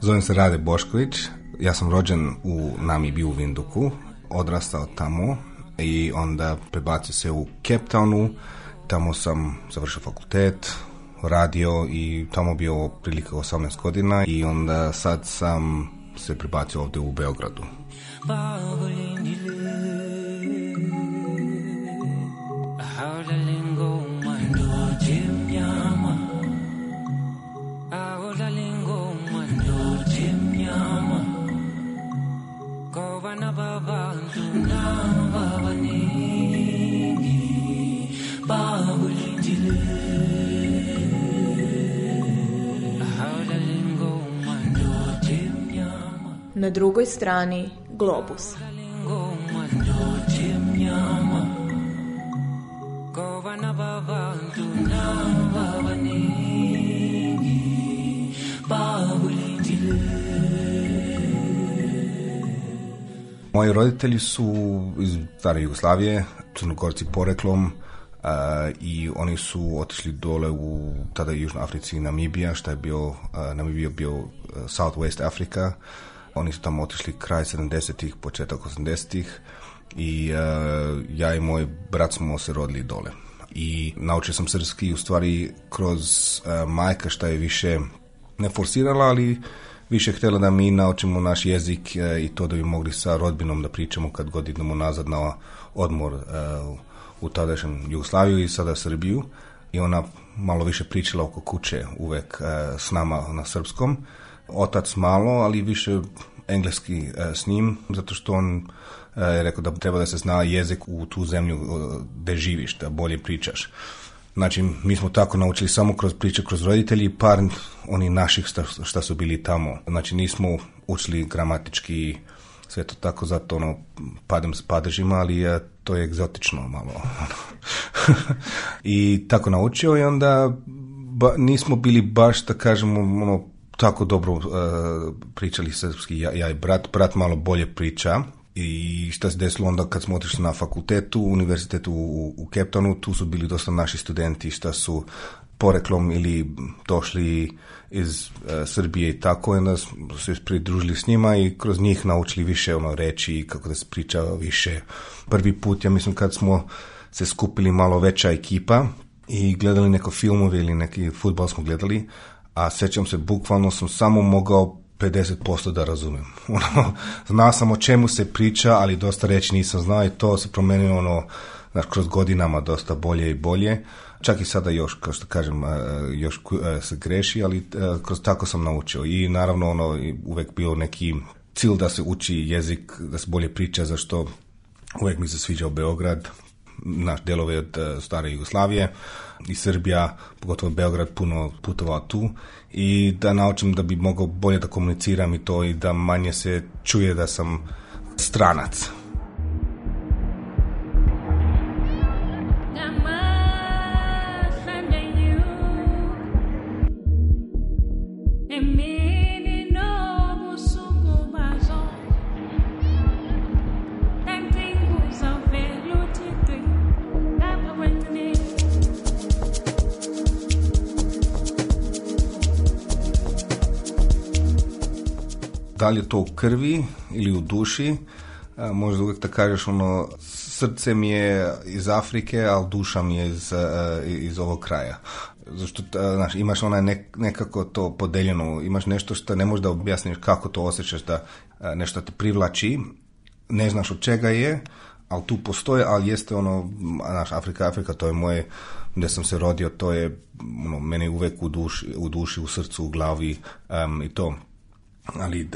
Zovem se Rade Bošković, Ja sam rođen u Namibiju u Vinduku, odrastao tamo i onda prebacio se u Cape Townu. Tamo sam završio fakultet, radio i tamo bio prilike 18 godina i onda sad sam se prebacio ovdje u Beogradu. Na drugoj strani globus. Moji roditelji su iz stare Jugoslavije, crnogorci poreklom, i oni su otišli dole u tada Južnoj Africi Namibija, što je bio, e, Namibija bio e, Southwest Afrika. Oni su tamo otišli kraj 70-ih, početak 80-ih i e, ja i moj brat smo se rodili dole. I naučio sam srpski u stvari kroz majka što je više ne forsirala, ali više htjela da mi naučimo naš jezik i to da bi mogli sa rodbinom da pričamo kad god idemo nazad na odmor u tadašnjem Jugoslaviju i sada Srbiju i ona malo više pričala oko kuće uvek e, s nama na srpskom. Otac malo, ali više engleski e, s njim, zato što on e, je rekao da treba da se zna jezik u tu zemlju e, gde živiš, da bolje pričaš. Znači, mi smo tako naučili samo kroz priče, kroz roditelji, par oni naših šta, su bili tamo. Znači, nismo učili gramatički sve to tako, zato ono, padem s padežima, ali to je egzotično malo. Ono. I tako naučio i onda nismo bili baš, da kažemo, ono, tako dobro e, pričali srpski, ja, ja i brat. Brat malo bolje priča, i šta se desilo onda kad smo otišli na fakultetu, univerzitetu u, u tu su bili dosta naši studenti šta su poreklom ili došli iz e, Srbije i tako, i onda smo se pridružili s njima i kroz njih naučili više ono reći i kako da se priča više. Prvi put, ja mislim, kad smo se skupili malo veća ekipa i gledali neko filmove ili neki futbal smo gledali, a sećam se, bukvalno sam samo mogao 50% da razumem. Ono, zna sam o čemu se priča, ali dosta reći nisam znao i to se promenilo ono, znaš, kroz godinama dosta bolje i bolje. Čak i sada još, kao što kažem, e, još e, se greši, ali e, kroz tako sam naučio. I naravno, ono, uvek bio neki cilj da se uči jezik, da se bolje priča, zašto uvek mi se sviđao Beograd, naš delove od e, stare Jugoslavije i Srbija, pogotovo Beograd, puno putovao tu i da naučim da bi mogao bolje da komuniciram i to i da manje se čuje da sam stranac. da li je to u krvi ili u duši, možda uvijek da kažeš ono, srce mi je iz Afrike, ali duša mi je iz, iz ovog kraja. Zašto, znaš, imaš onaj ne nekako to podeljeno, imaš nešto što ne možeš da objasniš kako to osjećaš da nešto te privlači, ne znaš od čega je, ali tu postoje, ali jeste ono, znaš, Afrika, Afrika, to je moje, gdje sam se rodio, to je, ono, mene uvek u duši, u, duši, u srcu, u glavi i to ali e,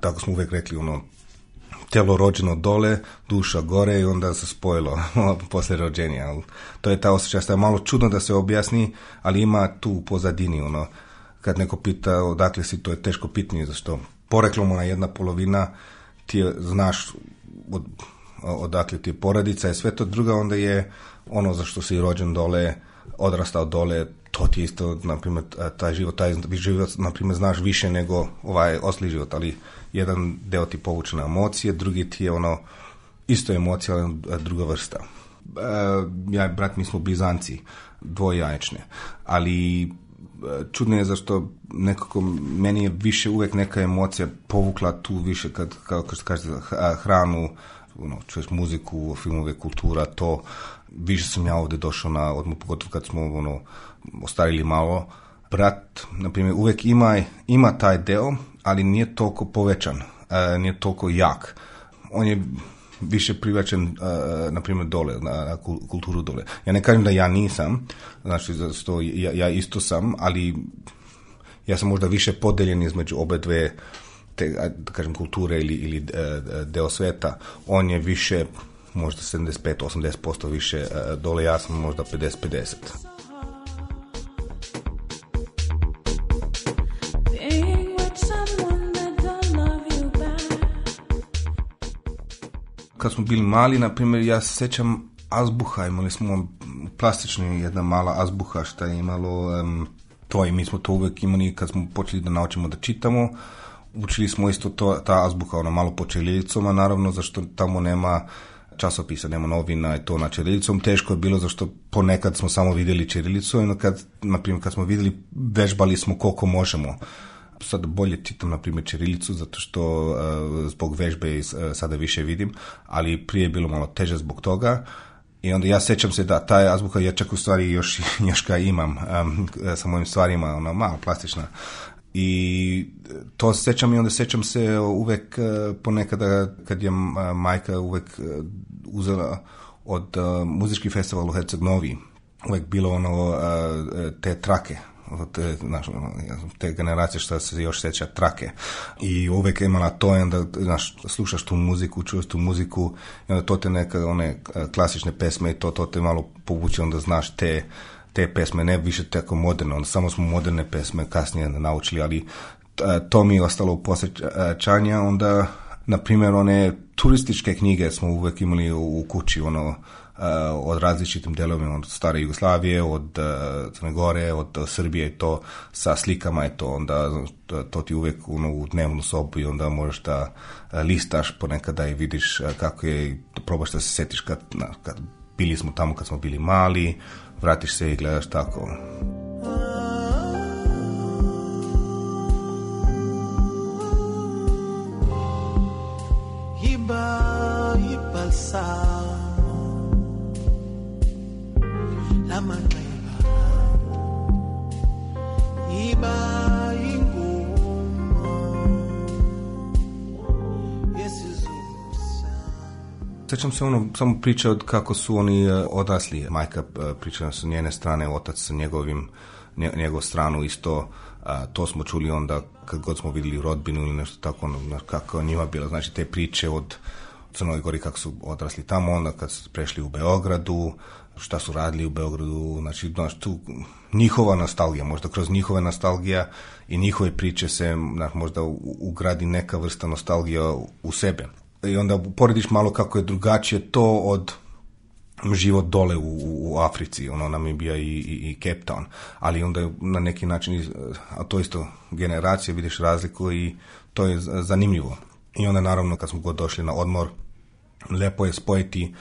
tako smo uvijek rekli, ono, telo rođeno dole, duša gore i onda se spojilo poslije rođenja. To je ta osjećaj, što je malo čudno da se objasni, ali ima tu u pozadini, ono, kad neko pita odakle si, to je teško pitanje, zašto mu na jedna polovina, ti znaš od, odakle ti je porodica i sve to druga, onda je ono zašto si rođen dole, odrastao dole, to ti isto, na primjer, taj život, taj život, na primjer, znaš više nego ovaj osli život, ali jedan deo ti povuče na emocije, drugi ti je ono, isto emocija, ali druga vrsta. E, ja i brat, mi smo blizanci, jajčne, ali e, čudno je zašto nekako meni je više uvek neka emocija povukla tu više kad, kao što kažete, hranu, ono, čuješ muziku, filmove, kultura, to, više sam ja ovdje došao na odmah, pogotovo kad smo ono, ostarili malo, brat, na primjer, uvijek ima, ima taj deo, ali nije toliko povećan, e, nije toliko jak. On je više privlačen, e, na primjer, dole, na, kulturu dole. Ja ne kažem da ja nisam, znači, ja, ja isto sam, ali ja sam možda više podeljen između obe dve te, kažem, kulture ili, ili e, deo sveta. On je više možda 75-80% više dole, ja sam možda 50-50. kad smo bili mali, na primjer, ja se sjećam azbuha, imali smo plastični jedna mala azbuha šta je imalo to i mi smo to uvijek imali kad smo počeli da naučimo da čitamo. Učili smo isto to, ta azbuha, ono malo po a naravno, zašto tamo nema časopisa, nema novina i to na čerilicom. Teško je bilo zašto ponekad smo samo videli čirilicu i kad, na primjer, kad smo vidjeli, vežbali smo koliko možemo sad bolje čitam, na primjer, Čirilicu, zato što e, zbog vežbe e, sada više vidim, ali prije je bilo malo teže zbog toga. I onda ja sećam se da taj azbuka ja čak u stvari još, još imam um, sa mojim stvarima, ona malo plastična. I to sećam i onda sećam se uvek ponekada kad je majka uvek uzela od uh, muzički festival u Herceg Novi, uvek bilo ono uh, te trake te, ono, te generacije što se još sjeća trake. I uvijek je imala to, je da znaš, slušaš tu muziku, čuješ tu muziku, i onda to te neka one e, klasične pesme i to, to te malo povuče, onda znaš te te pesme, ne više tako moderne onda samo smo moderne pesme kasnije naučili, ali e, to mi je ostalo u posjećanja, onda na primjer one turističke knjige smo uvijek imali u kući ono e, od različitim delovima od stare Jugoslavije, od e, Crne Gore, od Srbije i to sa slikama je to onda to ti uvijek ono, u dnevnu sobu i onda možeš da e, listaš ponekada i vidiš kako je, probaš da se setiš kad, kad bili smo tamo kad smo bili mali, vratiš se i gledaš tako. Sjećam se ono, samo priča od kako su oni e, odrasli. Majka e, pričala su njene strane, otac sa njegovim, njegov stranu isto. to smo čuli onda kad god smo vidjeli rodbinu ili nešto tako, ono, kako njima bilo. Znači te priče od Crnoj Gori kako su odrasli tamo, onda kad su prešli u Beogradu, šta su radili u Beogradu, znači, tu njihova nostalgija, možda kroz njihove nostalgija i njihove priče se možda ugradi neka vrsta nostalgija u sebe. I onda porediš malo kako je drugačije to od život dole u, Africi, ono nam i, i, i Cape Town, ali onda na neki način, a to isto generacije, vidiš razliku i to je zanimljivo. I onda naravno kad smo god došli na odmor, lepo je spojiti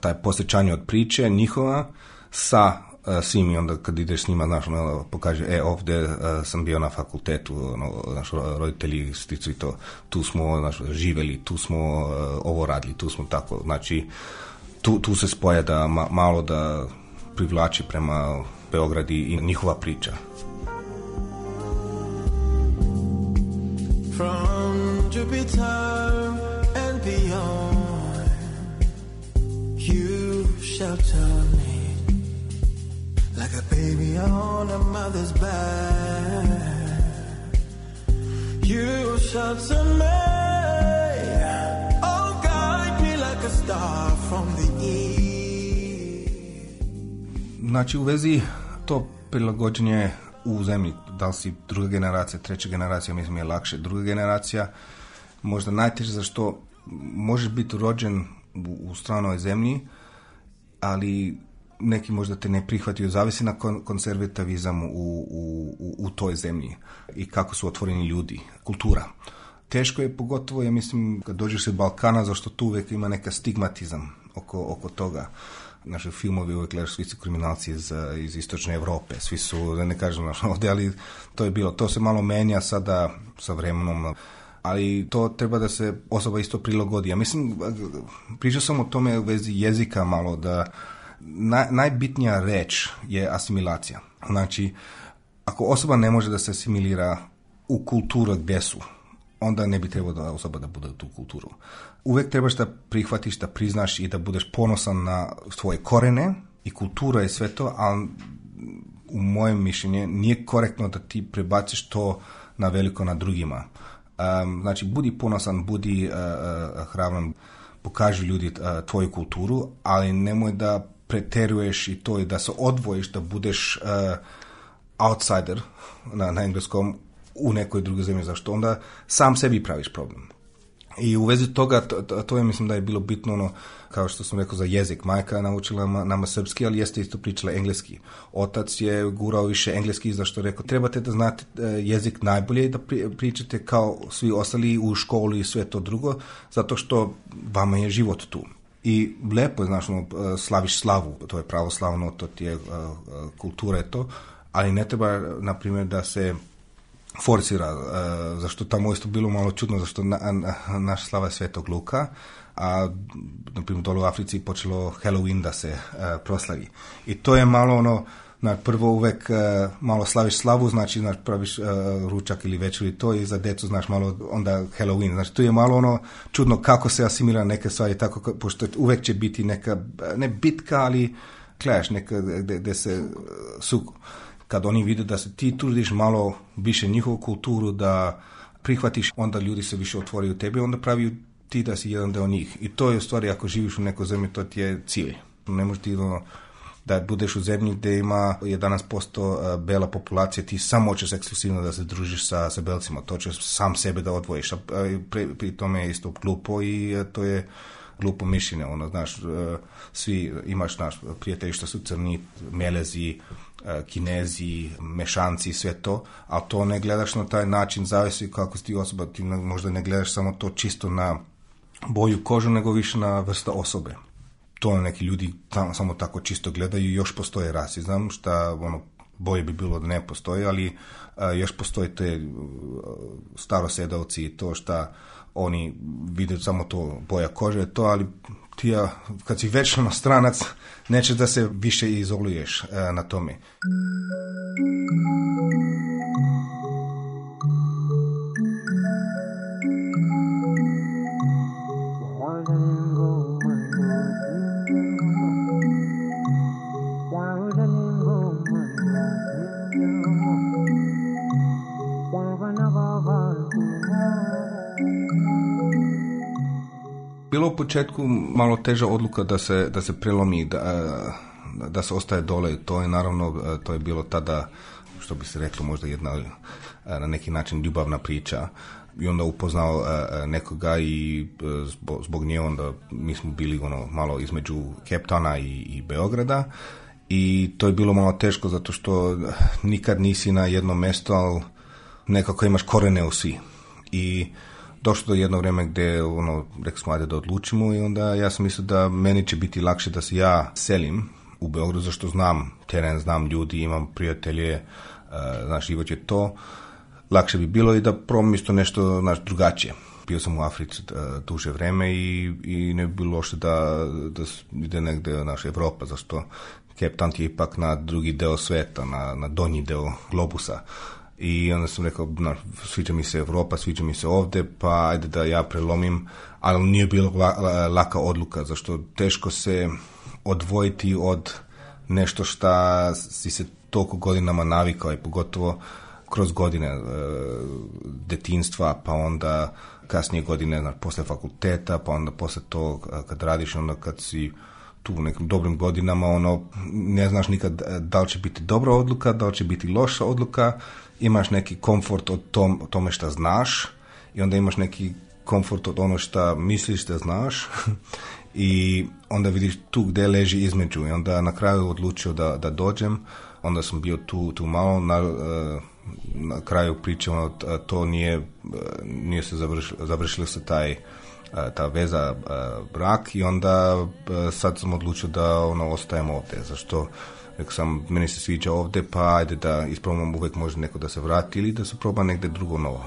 taj posjećanje od priče njihova sa e, svim i onda kad ideš s njima, znaš, ono, pokaže, e, ovdje e, sam bio na fakultetu, ono, roditelji sticu tu smo, znaš, živeli, tu smo e, ovo radili, tu smo tako, znači, tu, tu se spoje da malo da privlači prema Beogradi i njihova priča. Jupiter and beyond, you shelter me like a baby on a mother's back. You shelter me, oh, guide me like a star from the east. Znači, vezi to prilagođenje u zemlji, da li si druga generacija, treća generacija, mislim je lakše druga generacija, možda najteže za što možeš biti rođen u, stranoj zemlji, ali neki možda te ne prihvatio, zavisi na konservativizam u, u, u toj zemlji i kako su otvoreni ljudi, kultura. Teško je pogotovo, ja mislim, kad dođeš iz Balkana, zašto tu uvijek ima neka stigmatizam oko, oko toga. Naši filmovi uvijek gledaš, svi su kriminalci iz, iz istočne Europe, svi su, ne kažem ovdje, ali to je bilo. To se malo menja sada sa vremenom ali to treba da se osoba isto prilagodi. Ja mislim, pričao sam o tome u vezi jezika malo, da najbitnija reč je asimilacija. Znači, ako osoba ne može da se asimilira u kulturu gdje su, onda ne bi trebalo da osoba da bude u tu kulturu. uvijek trebaš da prihvatiš, da priznaš i da budeš ponosan na svoje korene i kultura je sve to, ali u mojem mišljenju nije korektno da ti prebaciš to na veliko na drugima. Um, znači, budi ponosan, budi uh, hravan, pokaži ljudi e, tvoju kulturu, ali nemoj da preteruješ i to i da se odvojiš, da budeš outsider na, na engleskom u nekoj drugoj zemlji, zašto onda sam sebi praviš problem. I u vezi toga, to, to je mislim da je bilo bitno ono, kao što sam rekao za jezik, majka naučila nama srpski, ali jeste isto pričala engleski. Otac je gurao više engleski, što je rekao, trebate da znate e, jezik najbolje i da pričate kao svi ostali u školi i sve to drugo, zato što vama je život tu. I lepo je, znaš, ono, e, slaviš slavu, to je pravoslavno, to ti je e, kultura je to, ali ne treba, na primjer, da se forsira, e, zašto tamo isto bilo malo čudno, zašto na, na, slava je Svetog Luka, a naprimjer dole u Africi počelo Halloween da se e, proslavi. I to je malo ono, na prvo uvek e, malo slaviš slavu, znači znaš, praviš ručak ili večer ili to i za decu znaš malo onda Halloween. Znači tu je malo ono čudno kako se asimila neke stvari tako, pošto uvek će biti neka, ne bitka, ali kleš, neka, gde, se kad oni vide da se ti trudiš malo više njihovu kulturu, da prihvatiš, onda ljudi se više u tebi, onda pravi ti da si jedan deo njih. I to je u stvari, ako živiš u nekoj zemlji, to ti je cilj. Ne možeš ti ono, da budeš u zemlji gdje ima 11% e, bela populacija, ti samo hoćeš eksklusivno da se družiš sa, sa belcima, to ćeš sam sebe da odvojiš, a e, pri, tome je isto glupo i e, to je glupo mišljenje, ono, znaš, e, svi imaš, naš prijatelji što su crni, melezi, e, kinezi, mešanci i sve to, a to ne gledaš na taj način, zavisi kako si ti osoba, ti možda ne gledaš samo to čisto na boju kožu, nego više na vrsta osobe. To neki ljudi tam, samo tako čisto gledaju i još postoje rasizam, šta ono, boje bi bilo da ne postoji, ali e, još postoje te starosedalci i to šta oni vide samo to boja kože, to, ali ti ja, kad si večno stranac, neće da se više izoluješ e, na tome. početku malo teža odluka da se, da se prelomi, da, da se ostaje dole. To je naravno, to je bilo tada, što bi se reklo, možda jedna na neki način ljubavna priča i onda upoznao e, nekoga i e, zbog nje onda mi smo bili ono malo između Keptana i, Beograda i to je bilo malo teško zato što nikad nisi na jedno mesto, ali nekako imaš korene u svi. I došlo do jedno vrijeme gdje ono, rekli smo da odlučimo i onda ja sam mislio da meni će biti lakše da se ja selim u Beogradu, zašto znam teren, znam ljudi, imam prijatelje, e, znaš, život je to. Lakše bi bilo i da probam nešto znaš, drugačije. Bio sam u Africi e, duže vrijeme i, i ne bi bilo loše da, da ide negdje naša Evropa, zašto Cape je ipak na drugi deo sveta, na, na donji deo globusa i onda sam rekao, no sviđa mi se Europa, sviđa mi se ovdje, pa ajde da ja prelomim, ali nije bilo laka odluka, zašto teško se odvojiti od nešto šta si se toliko godinama navikao i pogotovo kroz godine e, detinstva, pa onda kasnije godine na, posle fakulteta, pa onda posle to e, kad radiš, onda kad si tu u nekim dobrim godinama, ono, ne znaš nikad e, da li će biti dobra odluka, da li će biti loša odluka, imaš neki komfort od tom, tome što znaš i onda imaš neki komfort od ono što misliš da znaš i onda vidiš tu gdje leži između i onda na kraju odlučio da, da dođem onda sam bio tu, tu malo na, e, kraju priče ono, e, to nije, e, nije se završilo, se taj ta veza brak i onda sad sam odlučio da ono ostajemo ovdje zašto Rekao sam, meni se sviđa ovdje, pa ajde da isprobam uvijek može neko da se vrati ili da se proba negdje drugo novo.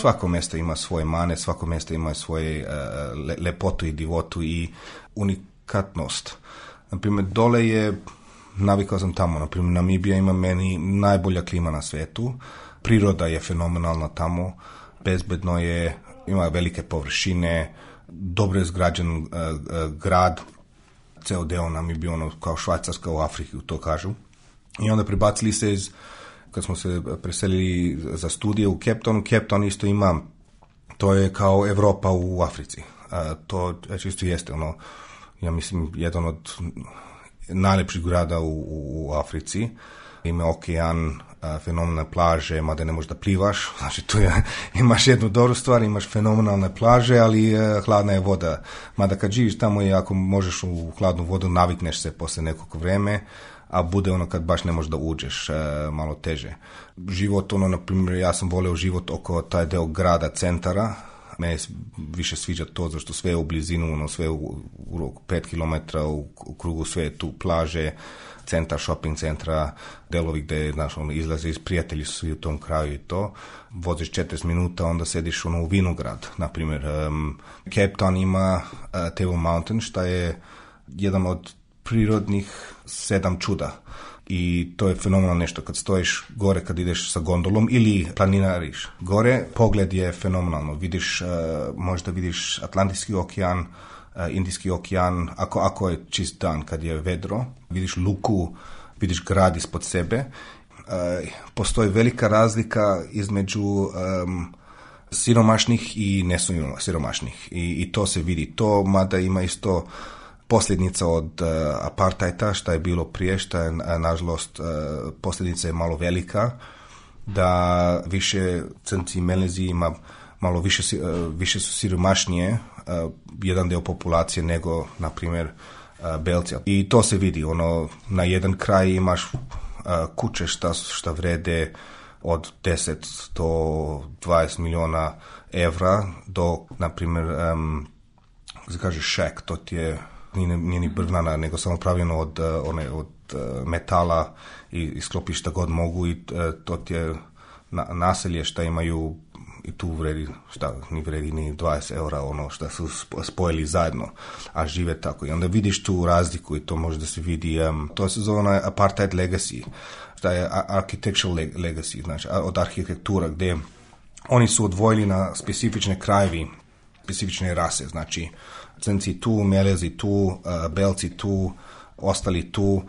Svako mjesto ima svoje mane, svako mjesto ima svoje uh, lepotu i divotu i unikatnost. Naprimjer, dole je navikao sam tamo, na primjer Namibija ima meni najbolja klima na svijetu, priroda je fenomenalna tamo, bezbedno je, ima velike površine, dobro je zgrađen e, e, grad, ceo deo nam je ono kao Švajcarska u Afriki, to kažu. I onda pribacili se iz, kad smo se preselili za studije u Kepton. Kepton isto ima, to je kao Europa u Africi. Uh, to čisto jeste ono, ja mislim, jedan od najljepših grada u, u Africi. Ima okean, e, fenomenalne plaže, mada ne možda plivaš, znači tu imaš jednu dobru stvar, imaš fenomenalne plaže, ali e, hladna je voda. Mada kad živiš tamo i ako možeš u hladnu vodu, navikneš se posle nekog vreme, a bude ono kad baš ne možeš da uđeš, e, malo teže. Život, ono, na primjer, ja sam voleo život oko taj deo grada, centara, me više sviđa to zašto sve je u blizinu, ono, sve u, u pet km u, krugu, sve tu plaže, centar, shopping centra, delovi gde znaš, ono, izlaze iz prijatelji su svi u tom kraju i to. Voziš 40 minuta, onda sediš ono, u vinograd. Na um, Cape Town ima uh, Table Mountain, šta je jedan od prirodnih sedam čuda i to je fenomenalno nešto kad stojiš gore kad ideš sa gondolom ili planinariš gore pogled je fenomenalno vidiš e, možda vidiš Atlantski okean e, Indijski okean ako ako je čist dan kad je vedro vidiš luku vidiš grad ispod sebe e, postoji velika razlika između um, siromašnih i nesiromašnih I, i to se vidi to mada ima isto posljednica od e, apartajta, šta je bilo prije, je e, nažalost e, posljednica je malo velika, da više i Melezi ima malo više, više su siromašnije jedan deo populacije nego, na primjer, belci I to se vidi, ono, na jedan kraj imaš kuće šta, šta vrede od 10 do 20 miliona evra do, na primjer, um, kaže šek, to ti je nije, nije ni brvnana, nego samo pravljeno od, eh, one, od eh, metala i, i šta god mogu i eh, to je na, naselje šta imaju i tu vredi, šta ni vredi ni 20 eura ono šta su spojili zajedno, a žive tako. I onda vidiš tu razliku i to da se vidi, um, to se zove onaj apartheid legacy, šta je architectural legacy, znači od arhitektura gdje oni su odvojili na specifične krajevi, specifične rase, znači crnci tu, melezi tu, e, belci tu, ostali tu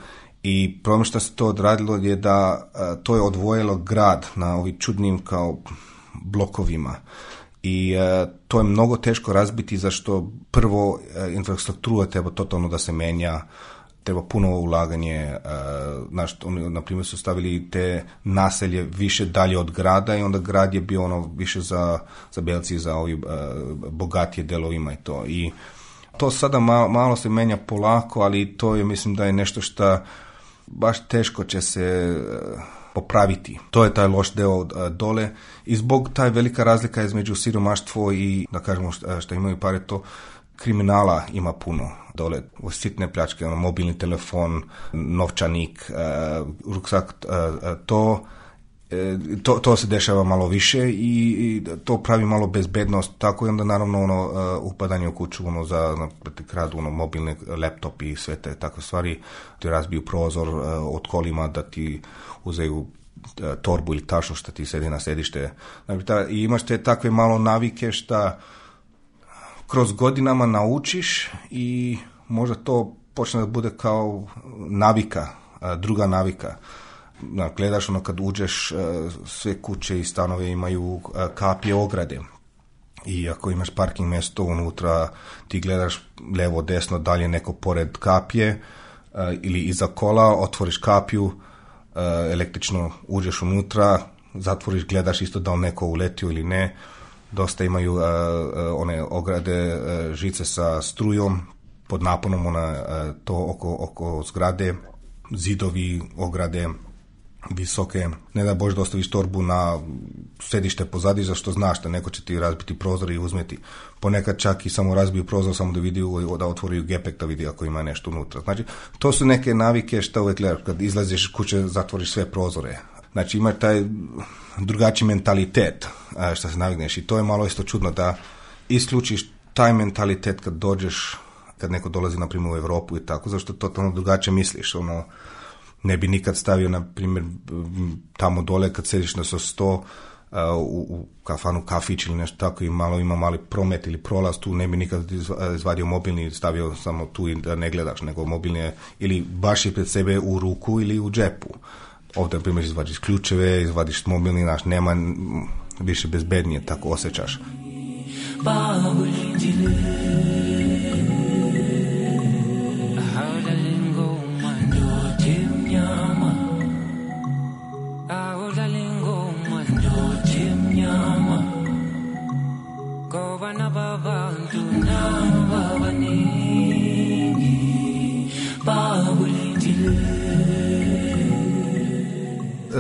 i problem što se to odradilo je da e, to je odvojilo grad na ovim čudnim kao blokovima i e, to je mnogo teško razbiti zašto prvo infrastruktura treba totalno da se menja treba puno ulaganje, znači, oni, na primjer, su stavili te naselje više dalje od grada i onda grad je bio ono više za, za belci, za ovi bogatije delovima i to. I to sada malo, se menja polako, ali to je mislim da je nešto što baš teško će se e, popraviti. To je taj loš deo e, dole i zbog taj velika razlika između siromaštvo i da kažemo što e, imaju pare to kriminala ima puno dole, sitne pljačke, ono, mobilni telefon, novčanik, ruksak, to E, to, to se dešava malo više i to pravi malo bezbednost, tako i onda naravno ono e, upadanje u kuću ono, za kradu ono, mobilni laptop i sve te takve stvari, ti razbiju prozor e, od kolima da ti uzeju torbu ili tašu što ti sedi na sedište. Dakle, I imaš te takve malo navike šta kroz godinama naučiš i možda to počne da bude kao navika, druga navika na, gledaš ono kad uđeš, e, sve kuće i stanove imaju e, kapije ograde. I ako imaš parking mjesto unutra, ti gledaš levo, desno, dalje neko pored kapije e, ili iza kola, otvoriš kapju, električno uđeš unutra, zatvoriš, gledaš isto da li neko uletio ili ne. Dosta imaju one ograde žice sa strujom, pod naponom ona to oko, oko zgrade, zidovi, ograde, visoke, ne da bože da ostaviš torbu na sedište pozadi, za što znaš da neko će ti razbiti prozor i uzmeti. Ponekad čak i samo razbiju prozor, samo da vidi, da otvori gepek da vidi ako ima nešto unutra. Znači, to su neke navike što uvijek gledaš. Kad izlaziš kuće, zatvoriš sve prozore. Znači, ima taj drugačiji mentalitet što se navigneš. I to je malo isto čudno da isključiš taj mentalitet kad dođeš, kad neko dolazi, na primjer, u Europu i tako, zašto totalno drugačije misliš. Ono, ne bi nikad stavio, na primjer, tamo dole kad sediš na so sto, uh, u, kafanu kafić ili nešto tako i malo ima mali promet ili prolaz, tu ne bi nikad izvadio mobilni i stavio samo tu i da ne gledaš, nego mobilni je ili baš je pred sebe u ruku ili u džepu. Ovdje, na primjer, izvadiš ključeve, izvadiš mobilni, naš nema, više bezbednije tako osjećaš.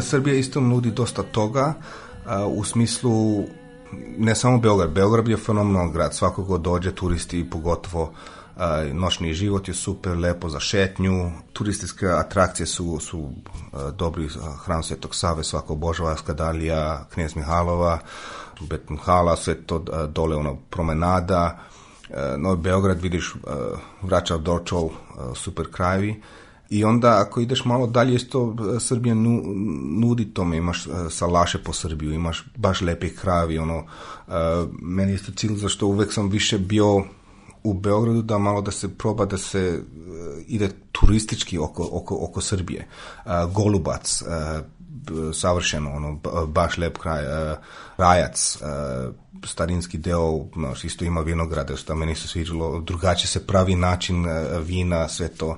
Srbija isto nudi dosta toga u smislu ne samo Beograd, Beograd je fenomenalni grad, svako ko dođe turisti i pogotovo noćni život je super lepo za šetnju, turističke atrakcije su, su dobri, hram Svetog Save, svako božava Skadalija, Knez Mihalova, Betunhala, sve to dole ono promenada, no Beograd vidiš vraća Dorčol, super krajevi, i onda ako ideš malo dalje, isto e, Srbija nudi tome, imaš e, salaše po Srbiju, imaš baš lepe kravi, ono, e, meni je to cilj zašto uvek sam više bio u Beogradu da malo da se proba da se ide turistički oko, oko, oko Srbije. Golubac, savršeno, ono, baš lep kraj, e, rajac, e, starinski deo, znaš, isto ima vinograde, što meni se sviđalo, drugačije se pravi način e, vina, sve to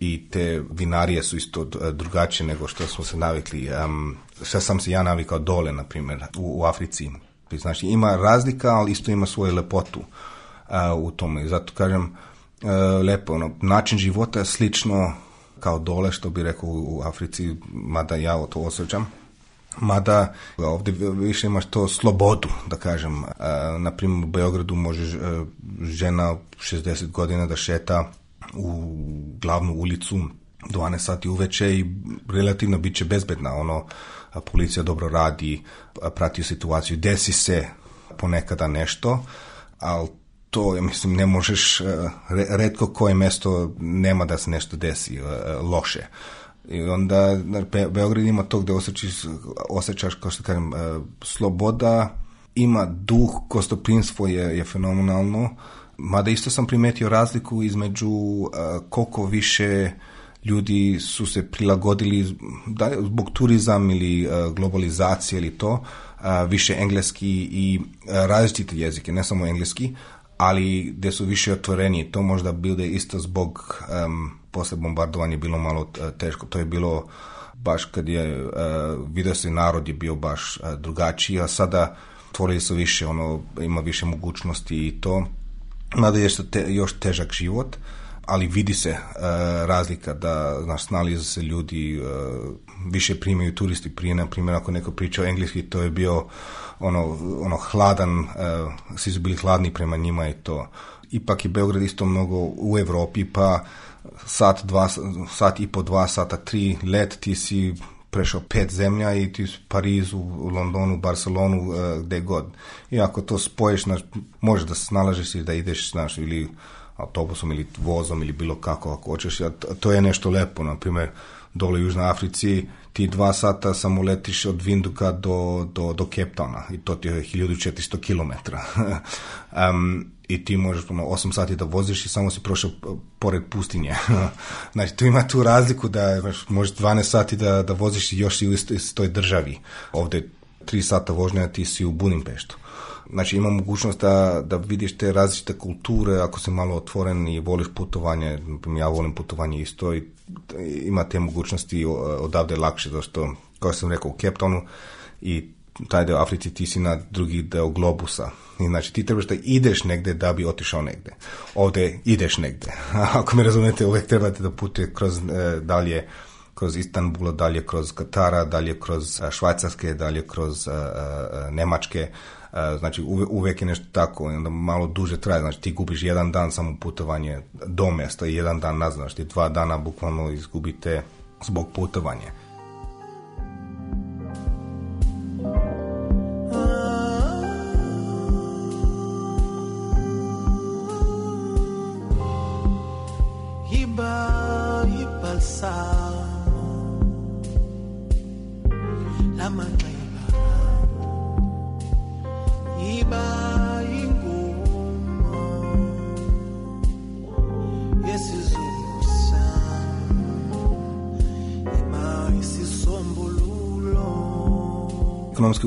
i te vinarije su isto drugačije nego što smo se navikli. Um, sam se ja navikao dole, na primjer, u, u Africi. Znači, ima razlika, ali isto ima svoju lepotu uh, u tome. Zato kažem, lepo, ono, način života je slično kao dole, što bi rekao u Africi, mada ja o to osjećam. Mada e, ovdje više imaš to slobodu, da kažem. E, na primjer, u Beogradu može e, žena 60 godina da šeta u glavnu ulicu 12 sati uveče i relativno bit će bezbedna. Ono, policija dobro radi, prati situaciju, desi se ponekada nešto, ali to, ja mislim, ne možeš, e, redko koje mesto nema da se nešto desi e, loše. I onda Beograd ima to gdje osjećaš, osjećaš kao što kažem, e, sloboda, ima duh, kostoprinstvo je, je fenomenalno, mada isto sam primetio razliku između koliko više ljudi su se prilagodili da, zbog turizam ili globalizacije ili to, više engleski i različite jezike, ne samo engleski, ali gdje su više otvoreni. To možda bude isto zbog um, posle bombardovanja bilo malo eh, teško. To je bilo baš kad je eh, vidio se narod je bio baš eh, drugačiji, a sada otvorili su više, ono, ima više mogućnosti i to. Nada je još težak život, ali vidi se razlika da znaš, snalaze se ljudi, više primaju turisti prije, na primjer, ako neko pričao engleski, to je bio ono, ono hladan, uh, svi su bili hladni prema njima i to. Ipak je Beograd isto mnogo u Europi, pa sat, dva, sat i po dva sata, tri let, ti si prešao pet zemlja i ti u Parizu, u Londonu, Barcelonu, uh, e, gdje god. I ako to spojiš, naš, možeš da snalažeš i da ideš, znaš, ili autobusom ili vozom ili bilo kako ako hoćeš. To je nešto lepo, na primjer, dole u Južnoj Africi, ti dva sata samo letiš od Vinduka do, do, do i to ti je 1400 km. um, i ti možeš ono, 8 sati da voziš i samo si prošao pored pustinje. znači, tu ima tu razliku da možeš 12 sati da, da voziš i još i u istoj, državi. Ovdje 3 sata vožnja ti si u Budimpeštu. Znači, ima mogućnost da, da vidiš te različite kulture ako si malo otvoren i voliš putovanje. Ja volim putovanje isto i ima te mogućnosti e, odavde lakše, zato što, kao sam rekao, u Keptonu i taj deo Africi ti si na drugi deo globusa. I znači ti trebaš da ideš negde da bi otišao negde. Ovde ideš negde. Ako me razumete, uvek trebate da putuje kroz e, dalje kroz Istanbula, dalje kroz Katara, dalje kroz e, Švajcarske, dalje kroz e, e, Nemačke, znači uvijek je nešto tako, onda malo duže traje, znači ti gubiš jedan dan samo putovanje do mjesta i jedan dan nazad, znači dva dana bukvalno izgubite zbog putovanja.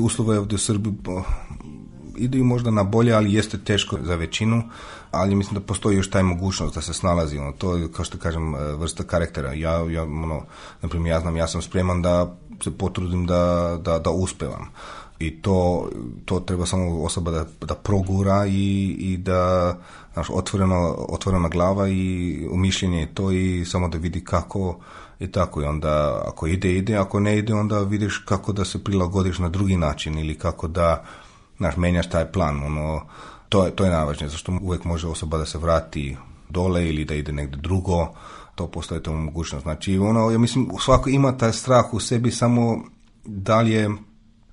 gospodarske uslove ovdje u Srbiji idu možda na bolje, ali jeste teško za većinu, ali mislim da postoji još taj mogućnost da se snalazi, ono, to je, kao što kažem, e, vrsta karaktera. Ja, ja ono, na ja znam, ja sam spreman da se potrudim da, da, da uspevam i to, to treba samo osoba da, da progura i, i da znaš, otvorena, otvorena glava i umišljenje je to i samo da vidi kako i tako i onda ako ide ide, ako ne ide onda vidiš kako da se prilagodiš na drugi način ili kako da znaš, menjaš taj plan ono, to, je, to je najvažnije zašto uvijek može osoba da se vrati dole ili da ide negdje drugo to postoje to mogućnost znači ono, ja mislim svako ima taj strah u sebi samo da li je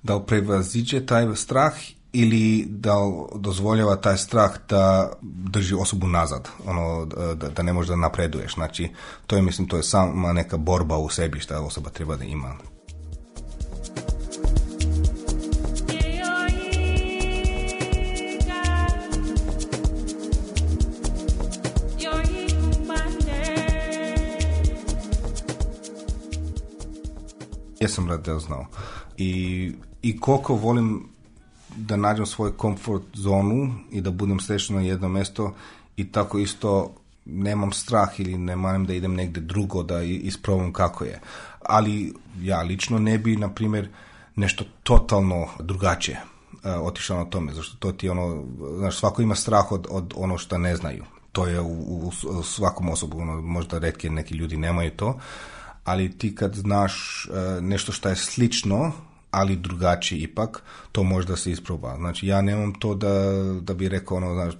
da li prevaziđe taj strah ili da dozvoljava taj strah da drži osobu nazad, ono, da, da ne može da napreduješ. Znači, to je, mislim, to je sama neka borba u sebi što osoba treba da ima. Jesam radio znao. I i koliko volim da nađem svoju komfort zonu i da budem srećan na jedno mjesto i tako isto nemam strah ili ne manjem da idem negdje drugo da isprobam kako je. Ali ja lično ne bi, na primjer, nešto totalno drugačije e, otišao na tome, zašto to ti ono, znaš, svako ima strah od, od ono što ne znaju. To je u, u, svakom osobu, ono, možda redke neki ljudi nemaju to, ali ti kad znaš e, nešto što je slično ali drugačiji ipak, to možda se isproba. Znači, ja nemam to da, da bi rekao, ono, e,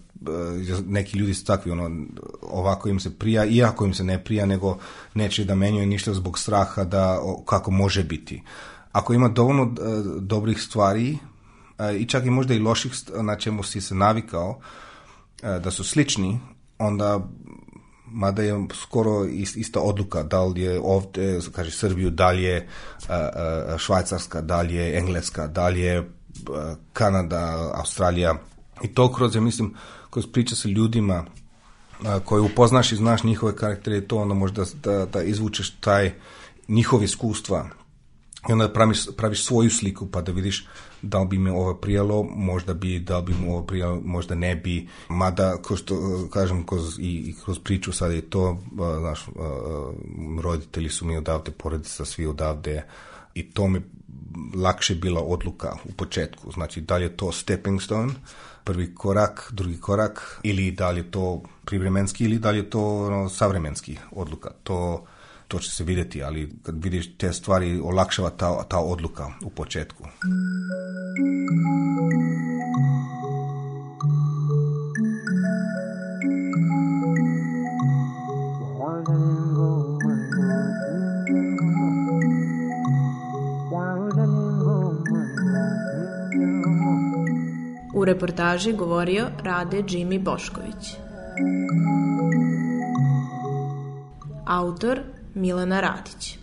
neki ljudi su takvi, ono, ovako im se prija, iako im se ne prija, nego neće da menjuje ništa zbog straha da, kako može biti. Ako ima dovoljno e, dobrih stvari, e, i čak i možda i loših na čemu si se navikao, da su slični, onda mada je skoro ista odluka da li je ovdje, kaže Srbiju, da li je e, e, Švajcarska, da li je Engleska, da li je e, Kanada, Australija. I to kroz, ja mislim, kroz priča sa ljudima koje upoznaš i znaš njihove karaktere, to onda možda da, da izvučeš taj njihove iskustva i onda praviš, praviš svoju sliku pa da vidiš da li bi mi ovo prijelo, možda bi, da li bi mu ovo prijalo, možda ne bi. Mada, kao što kažem, kroz, i, kroz priču sad je to, znaš, roditelji su mi odavde, sa svi odavde i to mi lakše bila odluka u početku. Znači, da li je to stepping stone, prvi korak, drugi korak, ili da li je to privremenski, ili da li je to ono, savremenski odluka. To to će se vidjeti, ali kad vidiš te stvari olakšava ta, ta odluka u početku. U reportaži govorio Rade Jimmy Bošković. Autor Milena Radić.